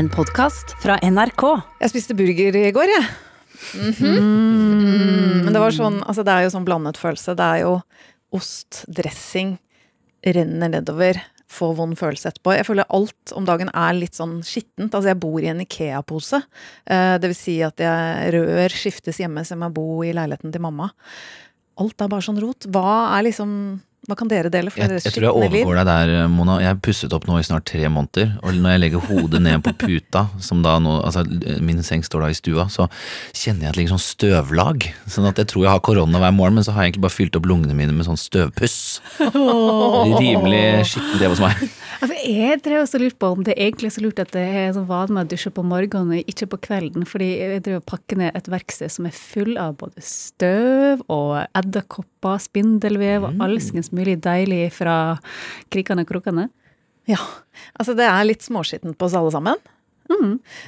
En podkast fra NRK. Jeg spiste burger i går, jeg. Mhm. Men det var sånn, altså det er jo sånn blandet følelse. Det er jo ost, dressing, renner nedover. Få vond følelse etterpå. Jeg føler alt om dagen er litt sånn skittent. Altså, jeg bor i en Ikea-pose. Eh, Det vil si at jeg rør skiftes hjemme som jeg bor i leiligheten til mamma. Alt er bare sånn rot. Hva er liksom Hva kan dere dele for Jeg, deres jeg tror jeg liv? overgår deg der, Mona. Jeg har pusset opp nå i snart tre måneder. Og når jeg legger hodet ned på puta, som da nå, altså min seng står da i stua, så kjenner jeg at det ligger sånn støvlag. Sånn at jeg tror jeg har korona hver morgen, men så har jeg egentlig bare fylt opp lungene mine med sånn støvpuss. Rimelig skittent det hos meg. Altså, jeg drev også lurt på om det er egentlig er så lurt at det er sånn vane med å dusje på morgenen ikke på kvelden. Fordi jeg driver og pakker ned et verksted som er full av både støv og edderkopper, spindelvev og allskens mulig deilig fra krikene og krokene. Ja. Altså, det er litt småskittent på oss alle sammen.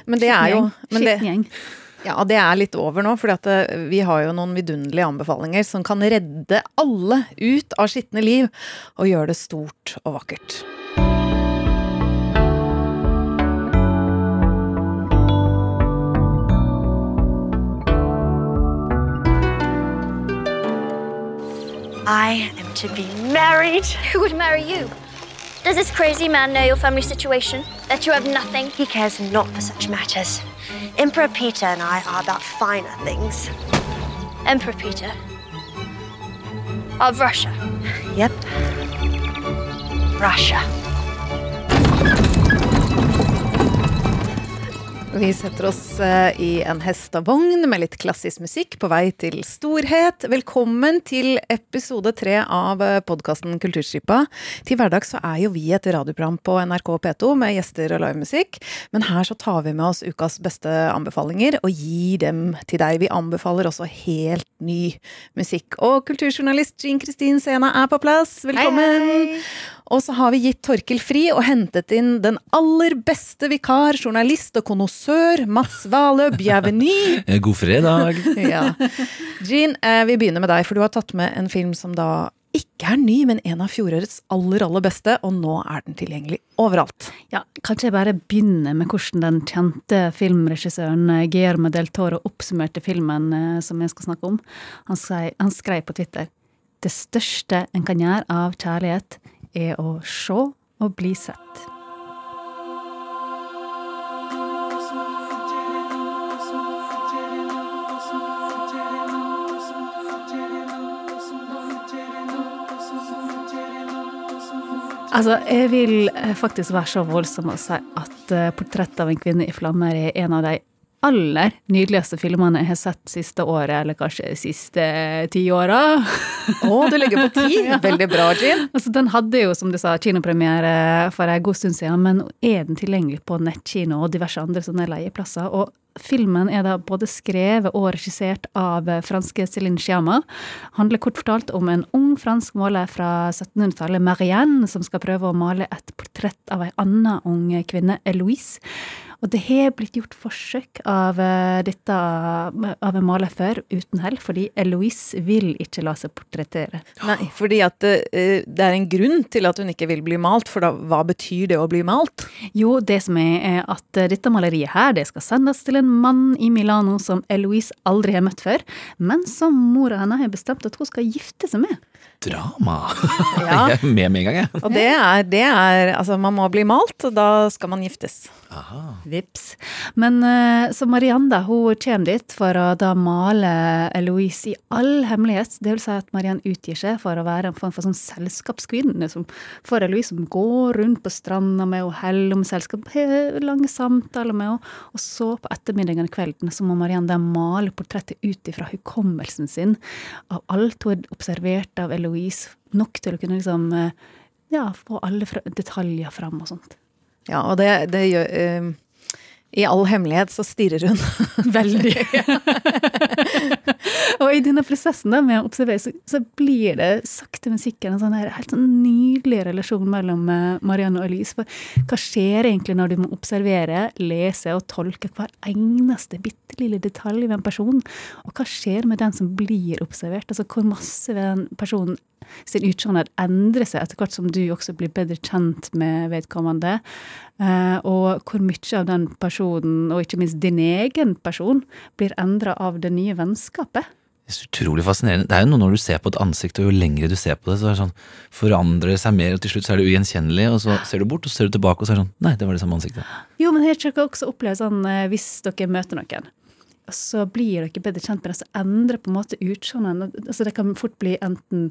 Men det er jo Skitten gjeng. Ja, det er litt over nå, for vi har jo noen vidunderlige anbefalinger som kan redde alle ut av skitne liv og gjøre det stort og vakkert. I am to be married. Who would marry you? Does this crazy man know your family situation? That you have nothing? He cares not for such matters. Emperor Peter and I are about finer things. Emperor Peter. Of Russia. Yep. Russia. Vi setter oss eh, i en hestevogn med litt klassisk musikk på vei til storhet. Velkommen til episode tre av podkasten Kulturstripa. Til hverdags så er jo vi et radioprogram på NRK P2 med gjester og livemusikk. Men her så tar vi med oss ukas beste anbefalinger og gir dem til deg. Vi anbefaler også helt ny musikk. Og kulturjournalist Jean Kristin Sena er på plass. Velkommen! Og så har vi gitt Torkil fri og hentet inn den aller beste vikar, journalist og konnoissør, Mats Valø Bienvenue. Eh, God fredag! Ja. Jean, eh, vi begynner med deg, for du har tatt med en film som da ikke er ny, men en av fjorårets aller, aller beste, og nå er den tilgjengelig overalt. Ja, kanskje jeg bare begynner med hvordan den kjente filmregissøren eh, Guillermo del Toro oppsummerte filmen som jeg skal snakke om. Han, skrev, han skrev på Twitter Det største en kan gjøre av kjærlighet, er å se og bli sett. Altså, jeg vil eh, faktisk være så voldsom å si at portrettet av en kvinne i flammer' er en av de aller nydeligste filmene jeg har sett siste året, eller kanskje de siste ti åra. Å, du ligger på ti! Veldig bra, Jean. Altså, den hadde jo, som du sa, kinopremiere for en god stund siden, men er den tilgjengelig på nettkino og diverse andre sånne leieplasser. Og filmen er da både skrevet og regissert av franske Céline Sciamma. Handler kort fortalt om en ung fransk måler fra 1700-tallet, Marianne, som skal prøve å male et portrett av ei anna ung kvinne, Eloise. Og det har blitt gjort forsøk av eh, dette av en maler før, uten hell, fordi Eloise vil ikke la seg portrettere. Nei, fordi at eh, det er en grunn til at hun ikke vil bli malt, for da, hva betyr det å bli malt? Jo, det som er, er at eh, dette maleriet her, det skal sendes til en mann i Milano som Eloise aldri har møtt før, men som mora hennes har bestemt at hun skal gifte seg med. Drama! Ja. Jeg er med med en gang, jeg. Og det er, det er Altså, man må bli malt, og da skal man giftes. Aha. Vips. Men uh, så Marianne da, hun kommer dit for å da male Eloise i all hemmelighet. Det vil si at Marianne utgir seg for å være en form for sånn selskapskvinne som for Eloise som går rundt på stranda med henne, heller om selskap, lange samtaler med henne. Og så på ettermiddagen og kvelden så må Marianne da male portrettet ut ifra hukommelsen sin av alt hun har observert av Eloise, nok til å kunne liksom eh, ja, få alle detaljer fram og sånt. Ja, og det, det gjør uh, I all hemmelighet så stirrer hun. Veldig. og i denne prosessen da, med å observere, så, så blir det sakte, men sikkert en sånn her, helt sånn nydelig relasjon mellom eh, Marianne og Elise. For hva skjer egentlig når du må observere, lese og tolke hver eneste bitte lille detalj ved en person? Og hva skjer med den som blir observert? Altså hvor masse ved den personen sin utseende endrer seg etter hvert som du også blir bedre kjent med vedkommende. Eh, og hvor mye av den personen, og ikke minst din egen person, blir endra av det nye vennskapet. Det er utrolig fascinerende. Det er jo noe når du ser på et ansikt, og jo lengre du ser på det, så det sånn, forandrer det seg mer, og til slutt så er det ugjenkjennelig, og så ser du bort, og så ser du tilbake, og så er det sånn Nei, det var det samme ansiktet. Jo, men har dere også opplevd sånn eh, hvis dere møter noen, så blir dere bedre kjent med det, så endrer på en måte utseendet. Altså, det kan fort bli enten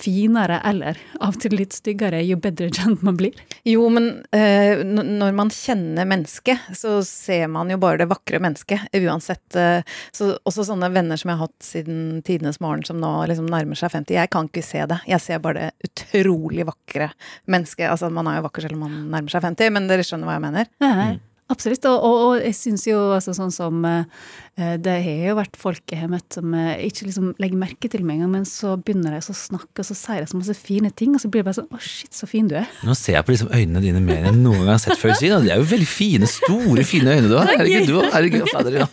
finere eller av og til litt styggere jo bedre kjent man blir. Jo, men eh, når man kjenner mennesket, så ser man jo bare det vakre mennesket. Uansett. eh, så også sånne venner som jeg har hatt siden tidenes morgen, som nå liksom nærmer seg 50. Jeg kan ikke se det. Jeg ser bare det utrolig vakre mennesket. Altså, man er jo vakker selv om man nærmer seg 50, men dere skjønner hva jeg mener? Ja, Absolutt. Og, og, og jeg syns jo altså, sånn som eh, Det har jo vært folk jeg har møtt som eh, ikke liksom legger merke til meg engang, men så begynner de å snakke, og så sier de så masse fine ting, og så blir det bare sånn Å, shit, så fin du er. Nå ser jeg på liksom øynene dine mer enn jeg noen gang har sett før. Siden. Det er jo veldig fine, store, fine øyne du har. Herregud, du òg. Herregud, fader, ja.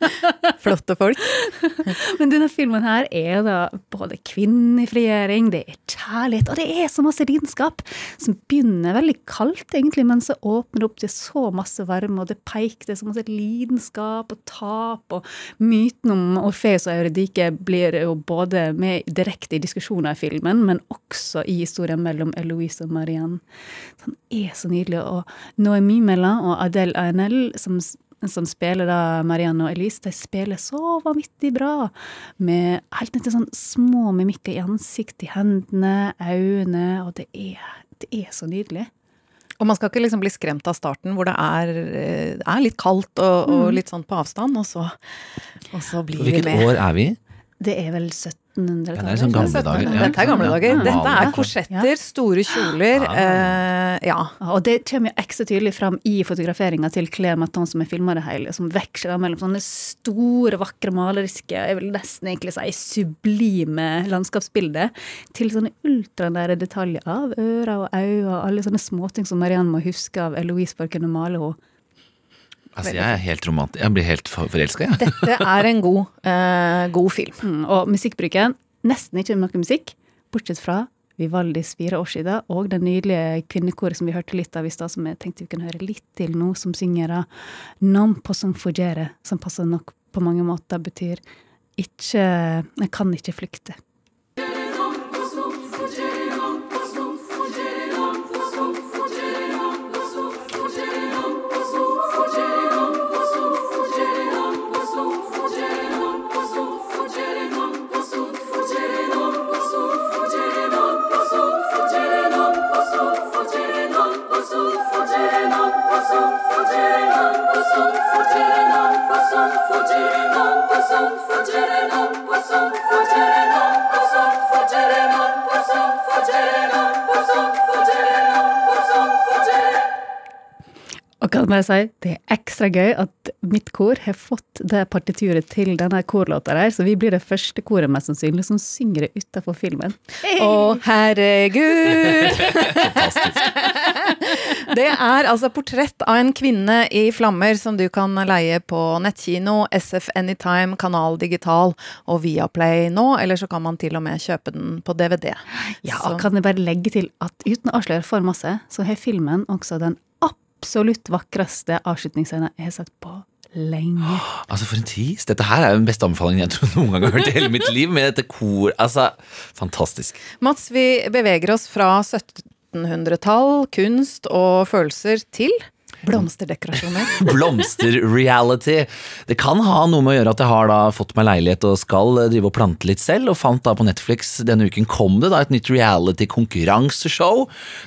Flotte folk. Men denne filmen her er da både kvinnefrigjøring, det er kjærlighet, og det er så masse lidenskap. Som begynner veldig kaldt, egentlig, men så åpner det opp til så masse varme, og det peker til så masse lidenskap og tap, og myten om Orfeus og Eurydike blir jo både med direkte i diskusjoner i filmen, men også i historien mellom Eloise og Marianne. Den er så nydelig. Og Noemi Mella og Adele Ainel, som som spiller da Marianne og Elise, de spiller så vanvittig bra. Med helt ned til sånn små mimikker i ansiktet, i hendene, øynene, og det er, det er så nydelig. Og man skal ikke liksom bli skremt av starten, hvor det er, eh, er litt kaldt og, og litt sånn på avstand, og så, og så blir vi Hvilket år er vi i? Det er vel 1700-tallet? Ja, det er sånn gamle dager. Ja. Dette er gamle dager. Dette er korsetter, store kjoler. Eh, ja. Og det kommer jo ekstra tydelig fram i fotograferinga til Claire Maton som har filma det hele, som veksler mellom sånne store, vakre, maleriske, jeg vil nesten egentlig si sublime landskapsbilder, til sånne ultranære detaljer av ører og øyne og alle sånne småting som Marianne må huske av Eloise for å kunne male henne. Altså, jeg er helt romantisk. Jeg blir helt for- forelska, jeg. Dette er en god, uh, god film. Mm, og musikkbruken, nesten ikke noe musikk, bortsett fra Vivaldis fire år siden, og det nydelige kvinnekoret som vi hørte litt av i stad, som jeg tenkte vi kunne høre litt til nå, som synger da Non possum fuggere, som passer nok på mange måter betyr ikke Jeg kan ikke flykte. Og kan jeg si, det er ekstra gøy at mitt kor har fått det partituret til denne korlåta der, så vi blir det første koret mest sannsynlig som synger det utafor filmen. Å, herregud! Det er altså portrett av en kvinne i flammer som du kan leie på nettkino, SF Anytime, Kanal Digital og Viaplay nå, eller så kan man til og med kjøpe den på DVD. Ja, Så- kan jeg bare legge til at uten å avsløre for masse, så har filmen også den absolutt vakreste avslutningsscenen jeg har sett på lenge. Altså, for en tis. Dette her er jo den beste anbefalingen jeg tror noen gang har hørt i hele mitt liv. Med dette kor, altså, fantastisk. Mats, vi beveger oss fra 1700-tall, kunst og følelser til blomsterdekorasjoner. Blomster-reality. Det kan ha noe med å gjøre at jeg har da fått meg leilighet og skal drive og plante litt selv, og fant da på Netflix denne uken kom det da et nytt reality-konkurranseshow,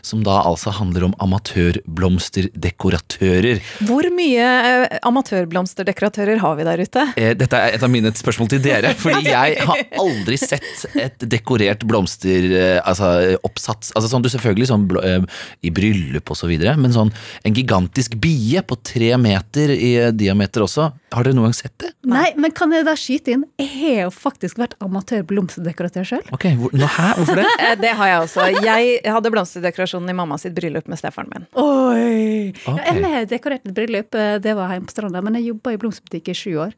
som da altså handler om amatørblomsterdekoratører. Hvor mye eh, amatørblomsterdekoratører har vi der ute? Eh, Dette er et av mine spørsmål til dere, fordi jeg har aldri sett et dekorert blomster, eh, altså eh, oppsats, altså sånn du selvfølgelig sånn blå- eh, i bryllup og så videre, men sånn en gigantisk gigantisk bie på tre meter i diameter også. Har dere noen gang sett det? Nei, men kan jeg da skyte inn? Jeg har jo faktisk vært amatør blomsterdekoratør sjøl. Ok, hvor, nå, hæ? Hvorfor det? Eh, Det har jeg også. Jeg hadde blomsterdekorasjonen i mamma sitt bryllup med stefaren min. Oi! Okay. Ja, jeg har dekorert et bryllup, eh, det var hjemme på stranda, men jeg jobba i blomsterbutikk i sju år.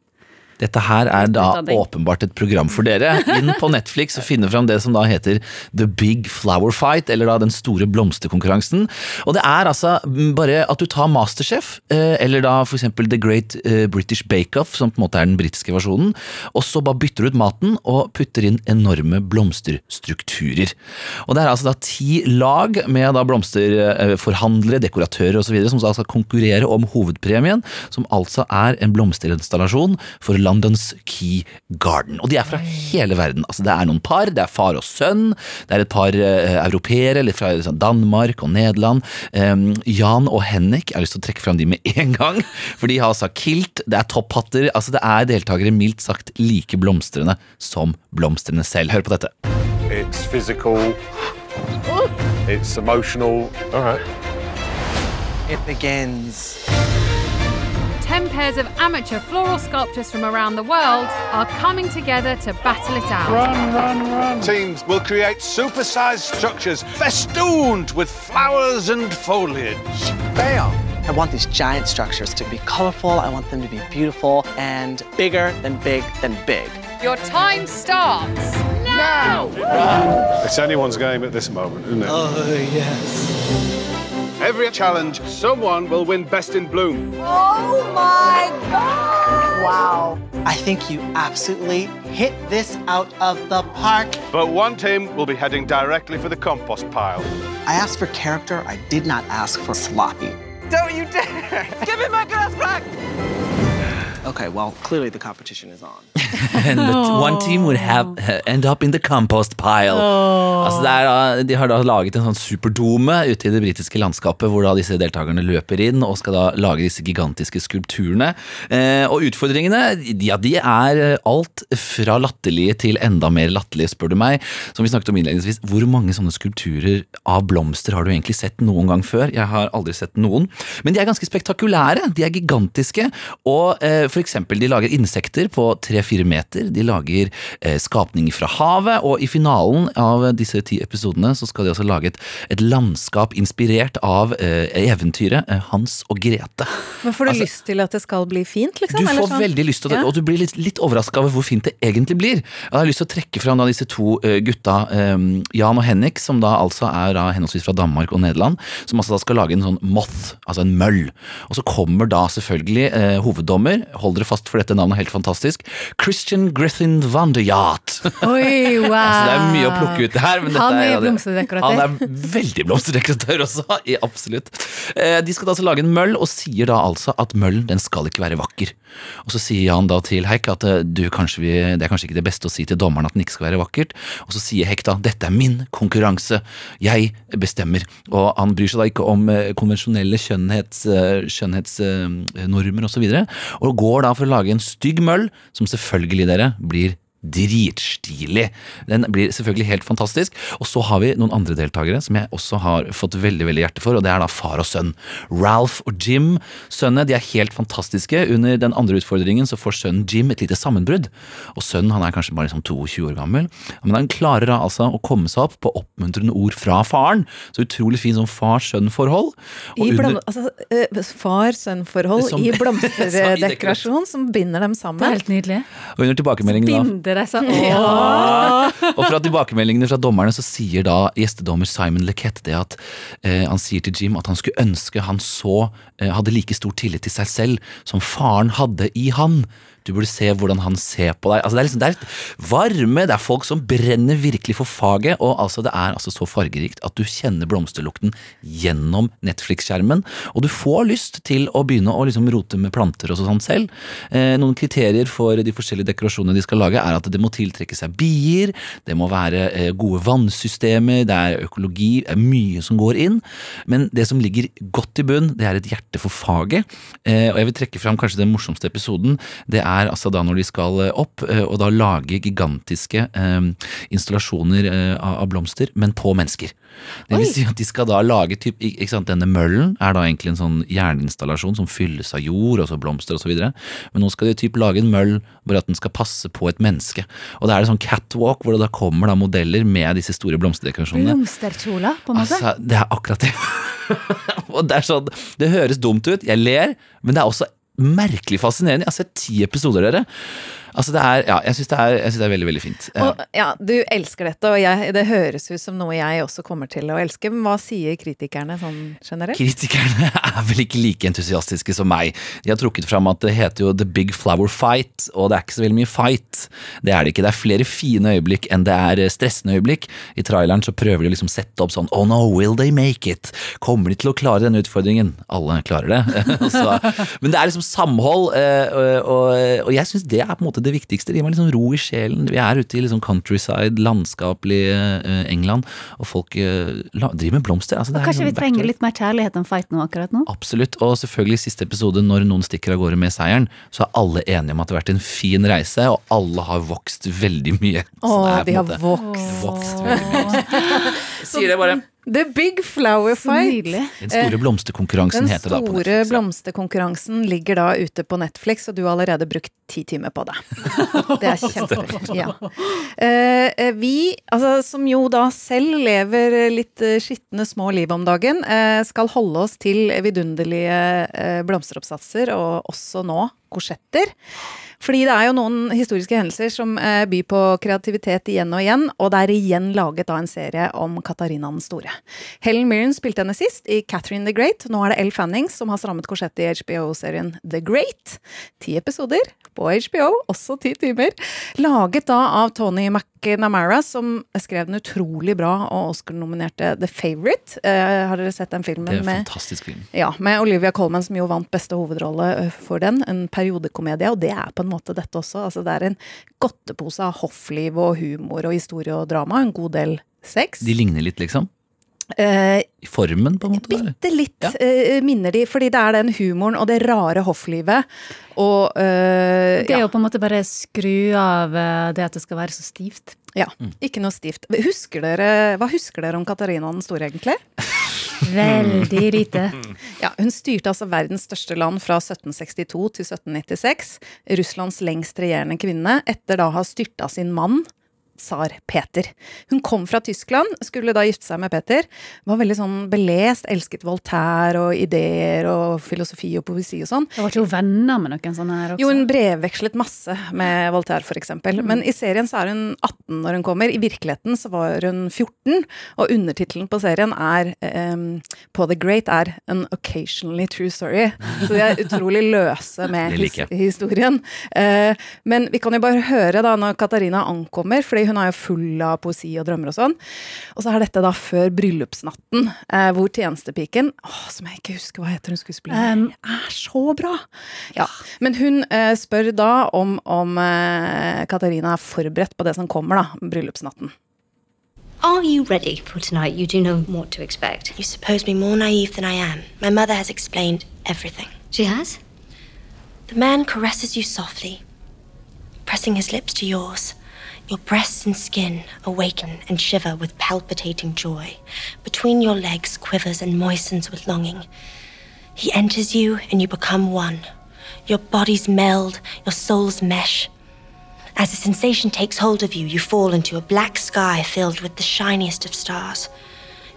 Dette her er da åpenbart et program for dere. Inn på Netflix og finne fram det som da heter The Big Flower Fight, eller da Den store blomsterkonkurransen. Og det er altså bare at du tar Masterchef, eh, eller da for eksempel The Great eh, British Bake Off, som på en måte er den britiske versjonen, og så bare bytter du ut maten og putter inn enorme blomsterstrukturer. Og det er altså da ti lag med da blomsterforhandlere, dekoratører osv. som da skal konkurrere om hovedpremien, som altså er en blomsterinstallasjon for Londons Key Garden. Og de er fra hele verden. Altså Det er noen par, det er far og sønn, det er et par eh, europeere eller fra liksom, Danmark og Nederland. Um, Jan og Henrik, jeg har lyst til å trekke fram de med en gang, for de har altså kilt, det er topphatter. Altså Det er deltakere mildt sagt like blomstrende som blomstrende selv. Hør på dette. It's physical. It's emotional. All right. It begins. Ten pairs of amateur floral sculptors from around the world are coming together to battle it out. Run, run, run. Teams will create supersized structures festooned with flowers and foliage. Bam! I want these giant structures to be colorful. I want them to be beautiful and bigger than big than big. Your time starts now! It's anyone's game at this moment, isn't it? Oh, yes. Every challenge, someone will win Best in Bloom. Oh my God! Wow. I think you absolutely hit this out of the park. But one team will be heading directly for the compost pile. I asked for character. I did not ask for sloppy. Don't you dare! Give me my glass back! Okay, well, clearly the competition is on. And the one team would have end up in the compost pile. Altså det er, de har da laget en sånn superdome ute i det britiske landskapet, hvor da disse deltakerne løper inn og skal da lage disse gigantiske skulpturene. Eh, og utfordringene, ja, de er alt fra latterlige til enda mer latterlige, spør du meg. Som vi snakket om innledningsvis, hvor mange sånne skulpturer av blomster har du egentlig sett noen gang før? Jeg har aldri sett noen. Men de er ganske spektakulære, de er gigantiske, og eh, for eksempel de lager insekter på 3-4 meter, de lager eh, skapninger fra havet, og i finalen av disse ti episodene så skal de altså lage et, et landskap inspirert av eh, eventyret eh, Hans og Grete. Men får du Altså- lyst til at det skal bli fint, liksom? Du får sånn? veldig lyst til det, Ja. og du blir litt, litt overraska over hvor fint det egentlig blir. Jeg har lyst til å trekke fram da disse to eh, gutta, eh, Jan og Henrik, som da altså er da henholdsvis fra Danmark og Nederland, som altså da skal lage en sånn moth, altså en møll. Og så kommer da selvfølgelig hoveddommer, hold dere fast for dette navnet er helt fantastisk, Christian Griffin van de Yacht. Oi, wow! Altså, det er mye å plukke ut her. Men Han er er blomsterdekoratør. Han er veldig blomsterdekoratør også, i absolutt. Eh, De skal da altså lage en møll, og sier da altså at møllen den skal ikke være vakker. Og så sier han da til Heik at eh, du, vi, det er kanskje ikke det beste å si til dommeren at den ikke skal være vakkert. Og så sier Heik da dette er min konkurranse, jeg bestemmer. Og han bryr seg da ikke om eh, konvensjonelle skjønnhets, skjønnhetsnormer osv. Og, så videre, og går da for å lage en stygg møll, som selvfølgelig dere blir dritstilig. Den blir selvfølgelig helt fantastisk. Og så har vi noen andre deltakere som jeg også har fått veldig veldig hjerte for, og det er da far og sønn. Ralph og Jim, sønnene, de er helt fantastiske. Under den andre utfordringen så får sønnen Jim et lite sammenbrudd. Og sønnen han er kanskje bare liksom 22 år gammel, men han klarer da altså å komme seg opp på oppmuntrende ord fra faren. Så utrolig fin sånn far-sønn-forhold. Altså, eh, Far-sønn-forhold i blomsterdekorasjon som binder dem sammen. Det er helt nydelig. og under tilbakemeldingen da Deg sånn. Åh. Og fra tilbakemeldingene fra dommerne så sier da gjestedommer Simon Lequette det at eh, han sier til Jim at han skulle ønske han så eh, hadde like stor tillit til seg selv som faren hadde i han. Du burde se hvordan han ser på deg. Altså det, er liksom, det er varme, det er folk som brenner virkelig for faget, og altså det er altså så fargerikt at du kjenner blomsterlukten gjennom Netflix-skjermen, og du får lyst til å begynne å liksom rote med planter og sånn selv. Eh, noen kriterier for de forskjellige dekorasjonene de skal lage, er at det må tiltrekke seg bier, det må være eh, gode vannsystemer, det er økologi, det er mye som går inn, men det som ligger godt i bunn, det er et hjerte for faget, eh, og jeg vil trekke fram kanskje den morsomste episoden, det er altså da når de skal eh, opp eh, og da lage gigantiske eh, installasjoner av av blomster, men på mennesker. Det vil si at de skal da lage typ, ikke sant, Denne møllen er da egentlig en sånn jerninstallasjon som fylles av jord og så blomster osv. Men nå skal de typ lage en møll hvor at den skal passe på et menneske. Og da er det sånn catwalk hvor det da kommer da modeller med disse store blomsterdekorasjonene. Blomsterkjoler, på en måte. Altså, det er akkurat det. og det er sånn, det høres dumt ut, jeg ler, men det er også merkelig fascinerende. Jeg har sett ti episoder, dere. Altså, det er, ja, jeg syns det, det er veldig, veldig fint. Og, ja, du elsker dette, og jeg, det høres ut som noe jeg også kommer til å elske. Men hva sier kritikerne sånn generelt? Kritikerne er vel ikke like entusiastiske som meg. De har trukket fram at det heter jo The Big Flower Fight, og det er ikke så veldig mye fight. Det er det ikke. Det er flere fine øyeblikk enn det er eh, stressende øyeblikk. I traileren så prøver de å liksom sette opp sånn Oh no, will they make it? Kommer de til å klare denne utfordringen? Alle klarer det. så, men det er liksom samhold, eh, og, og, og jeg syns det er på en måte det viktigste. Det gir meg liksom ro i sjelen. Vi er ute i liksom countryside, landskapelig eh, England, og folk eh, driver med blomster. Altså, det Og er kanskje vi liksom trenger backdoor. litt mer kjærlighet enn fight nå akkurat nå? Absolutt, og selvfølgelig i siste episode, når noen stikker av gårde med seieren, så er alle enige om at det har vært en fin reise, og alle har vokst veldig mye. Så Å, det er de har måte- vokst. vokst mye. Sier det bare. The Big Flower Fight. Den store blomsterkonkurransen Den heter det da på store Netflix. ja. blomsterkonkurransen ligger da ute på Netflix, og du har allerede brukt ti timer på det. Det er kjempefint. Ja. Eh, eh, vi, altså, som jo da selv lever litt eh, skitne små liv om dagen, eh, skal holde oss til vidunderlige eh, blomsteroppsatser, og også nå korsetter. Fordi det er jo noen historiske hendelser som eh, byr på kreativitet igjen og igjen, og det er igjen laget da en serie om Katarina den store. Helen Mirren spilte henne sist i Catherine the Great. Nå er det Elle Fannings som har strammet korsettet i HBO-serien The Great. Ti episoder på HBO, også ti timer. Laget da av Tony McNamara, som skrev den utrolig bra og Oscar-nominerte The Favourite. Eh, har dere sett den filmen? Det er en med fantastisk film. ja, med Olivia Colman som jo vant beste hovedrolle for den. En periodekomedie, og det er på en måte dette også. Altså, det er en godtepose av hoffliv og humor og historie og drama. En god del sex. De ligner litt, liksom. Eh, I formen, på en måte. Bitte litt Ja. eh, minner de, fordi det er den humoren og det rare hofflivet. Og eh, Det er ja, jo på en måte bare skru av eh, det at det skal være så stivt. ja, ikke noe stivt. Husker dere, hva husker dere om Katarina den store, egentlig? Veldig lite. Ja, hun styrte altså verdens største land fra 1762 til 1796. Russlands lengst regjerende kvinne, etter da å ha styrta sin mann, tsar Peter. Hun kom fra Tyskland, skulle da gifte seg med Peter. Var veldig sånn belest, elsket Voltaire og ideer og filosofi og poesi og sånn. Det var ikke hun venner med noen sånne her også? Jo, hun brevvekslet masse med Voltaire, for eksempel. Men i serien så er hun 18 når hun kommer. I virkeligheten så var hun 14, og undertittelen på serien er um, på The Great er An Occasionally True Story. Så de er utrolig løse med like. historien. Uh, men vi kan jo bare høre da når Katarina ankommer, fordi hun er jo full av poesi og drømmer og sånn. Og så er dette da før bryllupsnatten, eh, hvor tjenestepiken, åh, som jeg ikke husker hva heter hun skuespilleren, Um, er så bra! Ja, Men hun eh, spør da om, om eh, Katarina er forberedt på det som kommer, da, bryllupsnatten. Are you ready for tonight? You do know what to expect. You suppose me more naive than I am. My mother has explained everything. She has? The man caresses you softly, pressing his lips to yours. Your breasts and skin awaken and shiver with palpitating joy. Between your legs quivers and moistens with longing. He enters you and you become one. Your bodies meld, your souls mesh. As the sensation takes hold of you, you fall into a black sky filled with the shiniest of stars.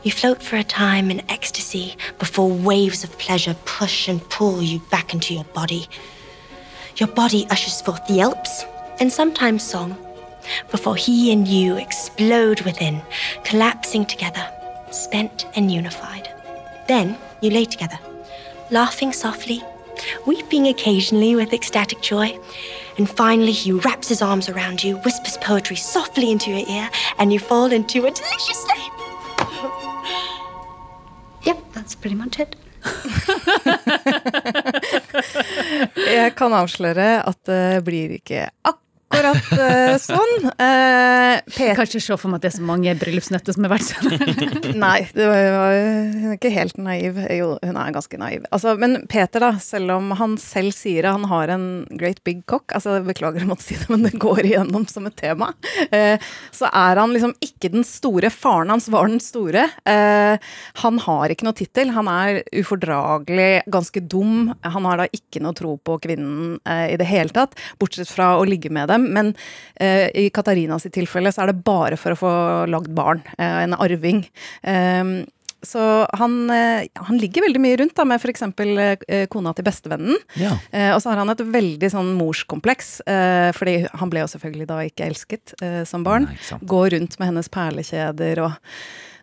You float for a time in ecstasy before waves of pleasure push and pull you back into your body. Your body ushers forth yelps and sometimes song before he and you explode within, collapsing together, spent and unified. Then you lay together, laughing softly, weeping occasionally with ecstatic joy. And finally, he wraps his arms around you, whispers poetry softly into your ear, and you fall into a delicious sleep. Yep, that's pretty much it. Jeg kan avsløre at det blir ikke akkurat uh, sånn. Uh, Peter... kan ikke se for meg at det er så mange bryllupsnøtter som har vært sånn. Nei, var, hun er ikke helt naiv. Jo, hun er ganske naiv. Altså, men Peter, da, selv om han selv sier at han har en great big cock, altså beklager å måtte si det, men det går igjennom som et tema, uh, så er han liksom ikke den store. Faren hans var den store. han har ikke noe tittel. Han er ufordragelig, ganske dum. Han har da ikke noe tro på kvinnen i det hele tatt, bortsett fra å ligge med dem. Men eh, i Katarinas tilfelle så er det bare for å få lagd barn. Eh, en arving. Eh, så han, han, ligger veldig mye rundt da, med f.eks. kona til bestevennen. Ja. Eh, og så har han et veldig sånn morskompleks, eh, fordi han ble jo selvfølgelig da ikke elsket eh, som barn. Nei, Går rundt med hennes perlekjeder og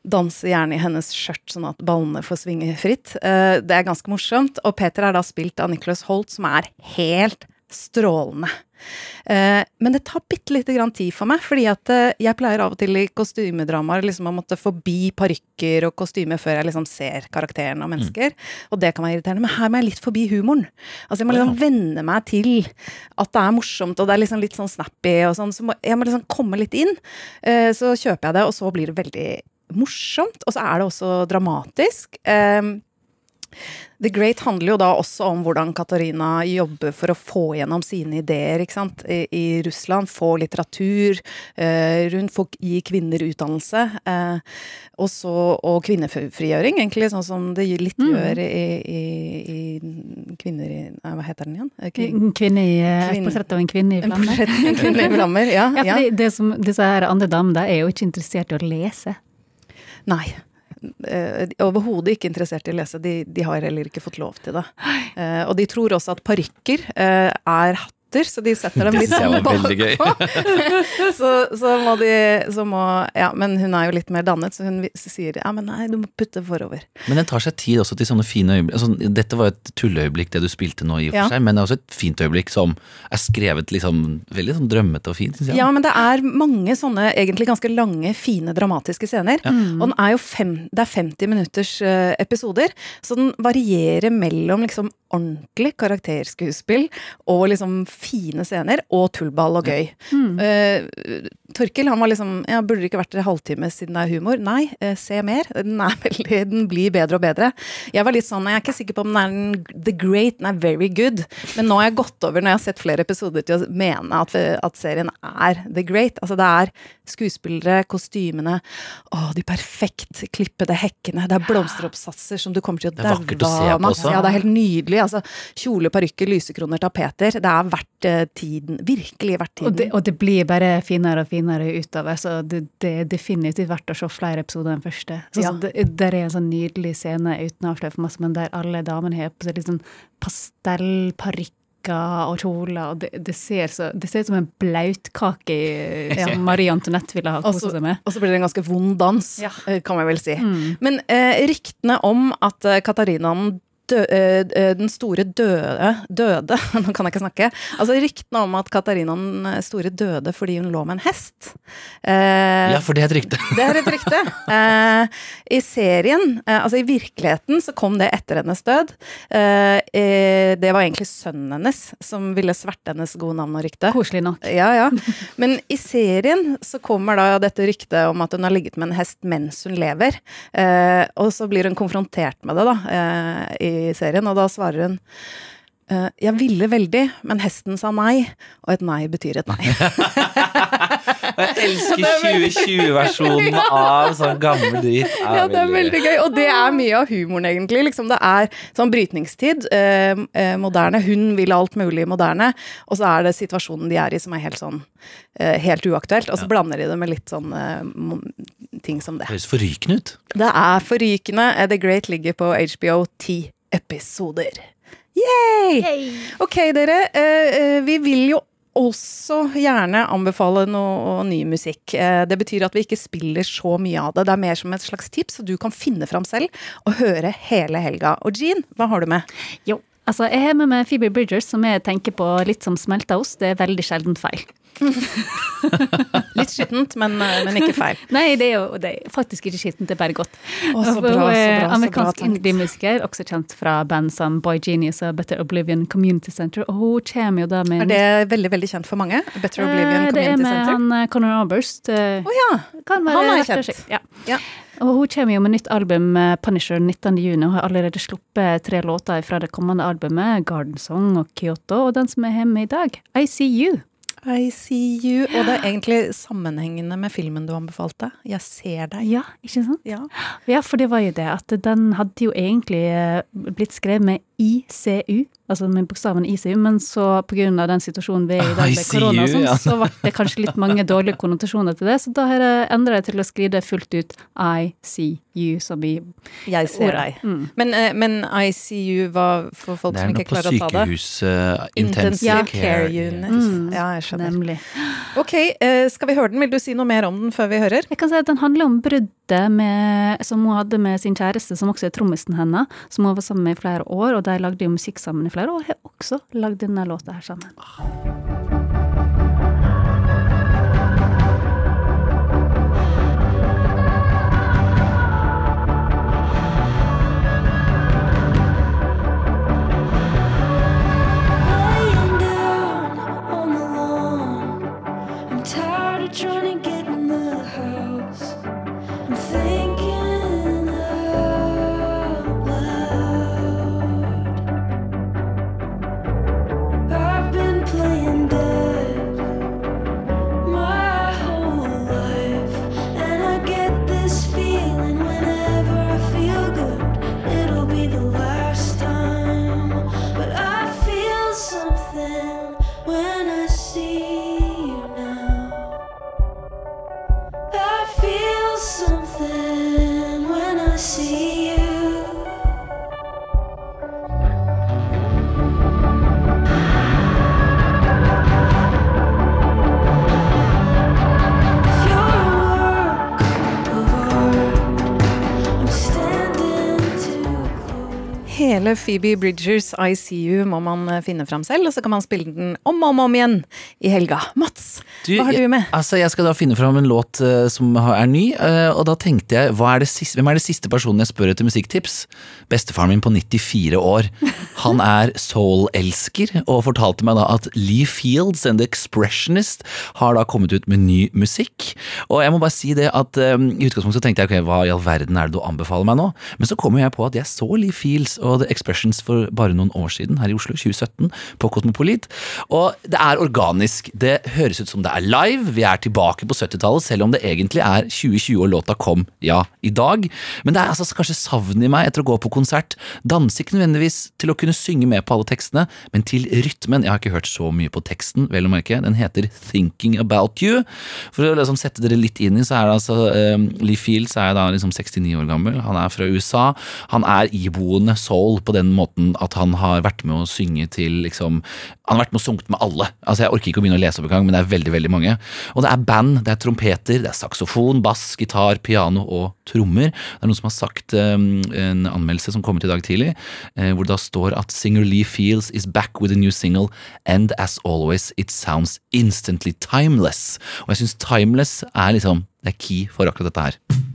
danser gjerne i hennes skjørt, sånn at ballene får svinge fritt. det er ganske morsomt. Og Peter er da spilt av Nicholas Holt, som er helt strålende. Eh, men det tar bitte lite grann tid for meg, fordi at eh, jeg pleier av og til i kostymedramaer liksom å måtte forbi parykker og kostymer før jeg liksom ser karakteren og mennesker. Mm. Og det kan være irriterende. Men her må jeg litt forbi humoren. Altså Jeg må liksom venne meg til at det er morsomt, og det er liksom litt sånn snappy og sånn. Så må, jeg må liksom komme litt inn. Eh, så kjøper jeg det, og så blir det veldig morsomt. Og så er det også dramatisk. The Great handler jo da også om hvordan Katarina jobber for å få gjennom sine ideer ikke sant? I, i Russland. Få litteratur eh, rundt, få gi kvinner utdannelse. Eh, også, og kvinnefrigjøring, egentlig, sånn som det litt mm. gjør i, i, i, Kvinner i nei, Hva heter den igjen? Eh, Kvin, kvinne i, et portrett av en kvinne i flammer. En kvinne i flammer, ja. ja, ja. Det som, disse her andre damene er jo ikke interessert i å lese. Nei eh, overhodet ikke interessert i å lese. De, de, har heller ikke fått lov til det. Eh, og de tror også at parykker eh, er så de setter dem litt sånn bakpå. så, så, må de så må, Ja, men hun er jo litt mer dannet, så hun sier ja, men nei, du må putte forover. Men den tar seg tid også til sånne fine øyeblikk. Altså, dette var et tulleøyeblikk, det du spilte nå, i og for ja. seg, men det er også et fint øyeblikk som er skrevet liksom veldig sånn drømmete og fint, syns jeg. Ja, men det er mange sånne egentlig ganske lange, fine, dramatiske scener. Ja. Mm. Og den er jo fem, det er 50 minutters uh, episoder, så den varierer mellom liksom ordentlig karakterskuespill og liksom fine scener, og tullball og gøy. Mm. Uh, Torkil han var liksom ja, Burde det ikke vært en halvtime siden det er humor? Nei, uh, se mer. Den, er veldig, den blir bedre og bedre. Jeg var litt sånn, jeg er ikke sikker på om den er den, the great, den er very good. Men nå har jeg gått over, når jeg har sett flere episoder, til å mene at, at serien er the great. Altså det er skuespillere, kostymene, å, de perfekt klippede hekkene. Det er blomsteroppsatser som du kommer til å daue av. Ja, det er helt nydelig. Altså, kjole, parykker, lysekroner, tapeter. Det er verdt uh, tiden. Virkelig verdt tiden. Og det, og det, blir bare finere og finere utover, så det, det, er definitivt verdt å se flere episoder enn første. Så, ja. så det, der er en sånn nydelig scene uten å avsløre for masse, men der alle damene har på seg litt sånn pastellparykk og kjoler, og det, det, ser så, det ser ut som en blautkake ja, Marie Antoinette ville ha kosa seg med. Og så blir det en ganske vond dans, ja. Eh, kan man vel si. Mm. Men eh, ryktene om at eh, Katarinaen dø, eh, eh, den store døde Døde, nå kan jeg ikke snakke. Altså Ryktene om at Katarina den store døde fordi hun lå med en hest. Eh, ja, for det er et rykte. det er et rykte. Eh, I serien, eh, altså i virkeligheten, så kom det etter hennes død. Eh, det var egentlig sønnen hennes som ville sverte hennes gode navn og rykte. Koselig nok. Ja, ja. Men i serien så kommer da dette ryktet om at hun har ligget med en hest mens hun lever. og så blir hun konfrontert med det, da. i serien, og da svarer hun Uh, jeg ville veldig, men hesten sa nei, og et nei betyr et nei. jeg elsker 2020-versjonen ja. av sånn gammel dyr Ja, det er veldig gøy. Og det er mye av humoren, egentlig. Liksom, det er sånn brytningstid. Uh, uh, moderne. Hun vil alt mulig moderne. Og så er det situasjonen de er i som er helt sånn helt uaktuelt. Og så ja. blander de det med litt sånn ting som det. Det høres forrykende ut. Det er forrykende. The Great ligger på HBO 10 episoder. Yay! Yay! Ok, dere. Uh, vi vil jo også gjerne anbefale noe ny musikk. Uh, det betyr at vi ikke spiller så mye av det. Det er mer som et slags tips, så du kan finne fram selv og høre hele helga. Og Jean, hva har du med? Jo, altså jeg har med meg Phoebe Bridgers, som jeg tenker på litt som smelteost. Det er veldig sjelden feil. Litt skittent, men, eh, men ikke feil. Nei, det er jo det er faktisk ikke skittent, det er bare godt. Å, så bra, så er bra, så Amerikansk bra Amerikansk indie-musiker, også kjent fra band som Boy Genius og Better Oblivion Community Center. Og hun kommer jo da med Er det veldig veldig kjent for mange? Better Oblivion Eh, Det er med Center? han eh, Conor Oberst. Å oh, ja! Han er kjent. Ja. Ja. Og hun kommer jo med nytt album, eh, Punisher, 19. juni, og har allerede sluppet tre låter fra det kommende albumet, Garden Song og Kyoto, og den som er hjemme i dag, I See You. I see you. Og det er egentlig sammenhengende med filmen du anbefalte. Jeg ser deg. Ja, ikke sant? Ja. Ja, for det var jo det at den hadde jo egentlig eh, blitt skrevet med ICU, altså med bokstaven ICU, men så på av den situasjonen vi er i dag med korona og sånn, ja. så ble det kanskje litt mange dårlige konnotasjoner til det, så da har jeg endra det til å skrive det fullt ut ICU, som i Jeg ser deg. Mm. Men, eh, men ICU var for folk som ikke klarer å ta det. Det er sykehus uh, Intensive intensive care care. unit. Mm. Ja, jeg skjønner. Nemlig. Ok, eh, skal vi høre den? Vil du si noe mer om den før vi hører? Jeg kan si at Den handler om bruddet med, som hun hadde med sin kjæreste, som også er trommisen hennes, som hun var sammen med i flere år, og de lagde jo musikk sammen i flere år, og har også lagd denne låta her sammen. Close. Phoebe Bridgers ICU må man eh, finne fram selv, og så kan man spille den om og om, om igjen i helga. Mats, hva har du med? Jeg, altså, jeg skal da finne fram en låt uh, som er ny, uh, og da tenkte jeg er det siste, hvem er det siste personen jeg spør etter musikktips? Bestefaren min på 94 år. Han er soul-elsker, og fortalte meg da at Lee Fields and The Expressionist har da kommet ut med ny musikk. Og jeg må bare si det at um, i utgangspunktet så tenkte jeg ok, hva i all verden er det du anbefaler meg nå? Men så kom jeg på at jeg så Lee Fields og The Expressions for bare noen år siden her i Oslo, 2017, på Kosmopolit. Og det er organisk. Det høres ut som det er live. Vi er tilbake på 70-tallet, selv om det egentlig er 2020 og låta kom, ja, i dag. Men det er altså kanskje savnet i meg etter å gå på konsert. Danse ikke nødvendigvis til å kunne synge med på alle tekstene, men til rytmen. Jeg har ikke hørt så mye på teksten, vel å merke. Den heter Thinking About You. For å liksom sette dere litt inn i, så er det altså um, Lee Fields er da liksom 69 år gammel. Han er fra USA. Han er iboende soul på den måten at han har vært med å synge til liksom Han har vært med og sunget med alle. Altså Jeg orker ikke å begynne å lese opp engang, men det er veldig veldig mange. Og det er band, det er trompeter, det er saksofon, bass, gitar, piano og trommer. Det er noen som har sagt um, en anmeldelse som kom ut i dag tidlig, eh, hvor det da står at singer Lee Fields is back with a new single, and as always, it sounds instantly timeless. Og jeg syns timeless er liksom det er key for akkurat dette her.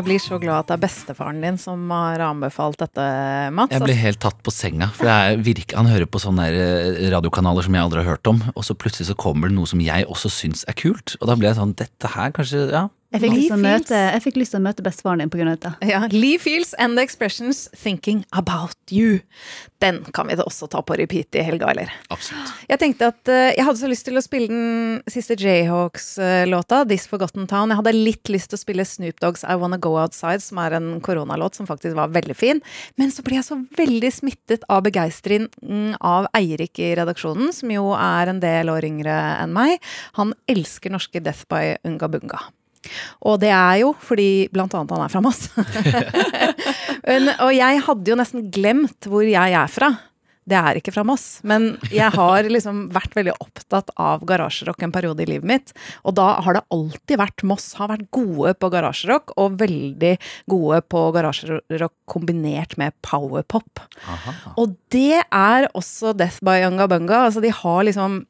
Jeg blir så glad at det er bestefaren din som har anbefalt dette, Mats. Jeg ble helt tatt på senga, for virke, han hører på sånne eh, radiokanaler som jeg aldri har hørt om, og så plutselig så kommer det noe som jeg også syns er kult, og da ble jeg sånn, dette her kanskje, ja, Jeg fikk, lyst til å møte, jeg fikk lyst til å møte bestefaren din pga. dette. Ja, Lee Feels and the Expressions Thinking About You. Den kan vi da også ta på repeat i helga, eller? Absolutt. Jeg tenkte at uh, jeg hadde så lyst til å spille den siste Jayhawks-låta, This Forgotten Town. Jeg hadde litt lyst til å spille Snoop Dogs I Wanna Go Outside, som er en koronalåt som faktisk var veldig fin. Men så ble jeg så veldig smittet av begeistringen av Eirik i redaksjonen, som jo er en del år yngre enn meg. Han elsker norske Death by Unga Bunga. Og det er jo fordi blant annet han er fra Moss. Og jeg hadde jo nesten glemt hvor jeg er fra. Det er ikke fra Moss, men jeg har liksom vært veldig opptatt av garasjerock en periode i livet mitt. Og da har det alltid vært Moss har vært gode på garasjerock, og veldig gode på garasjerock kombinert med powerpop. Og det er også Death by Unga Bunga. Altså de har liksom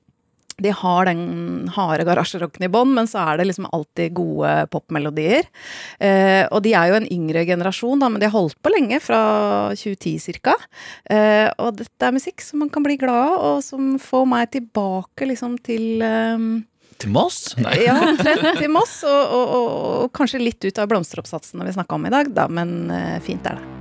de har den harde garasjerocken i bånn, men så er det liksom alltid gode popmelodier. Eh, og de er jo en yngre generasjon, da, men de har holdt på lenge, fra 2010 ca. Eh, og dette er musikk som man kan bli glad av, og som får meg tilbake liksom til eh, Til Moss? Nei. ja, omtrent til Moss, og, og, og, og kanskje litt ut av blomsteroppsatsene vi snakka om i dag, da, men eh, fint er det.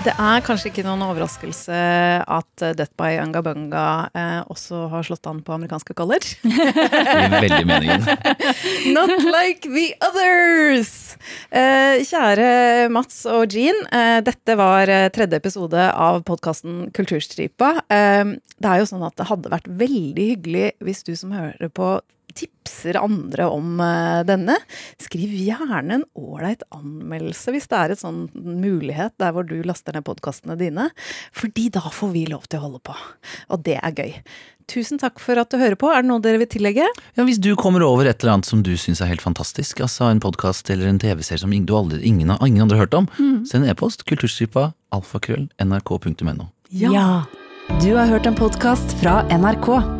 Det er kanskje ikke noen overraskelse at Death by Unga Bunga eh, også har slått an på amerikanske college. Veldig meningen. Not like the others! Eh, kjære Mats og Jean, eh, dette var eh, tredje episode av podkasten Kulturstripa. Eh, det er jo sånn at det hadde vært veldig hyggelig hvis du som hører på tipser andre om eh, denne. Skriv gjerne en ålreit anmeldelse hvis det er et sånn mulighet der hvor du laster ned podkastene dine. Fordi da får vi lov til å holde på. Og det er gøy. Tusen takk for at du hører på. Er det noe dere vil tillegge? Ja, Hvis du kommer over et eller annet som du syns er helt fantastisk, altså en podkast eller en TV-serie som du aldri, ingen, ingen andre har hørt om, send en e-post kulturstripa alfakrøll nrk.no. Ja. Du har hørt en podkast fra NRK.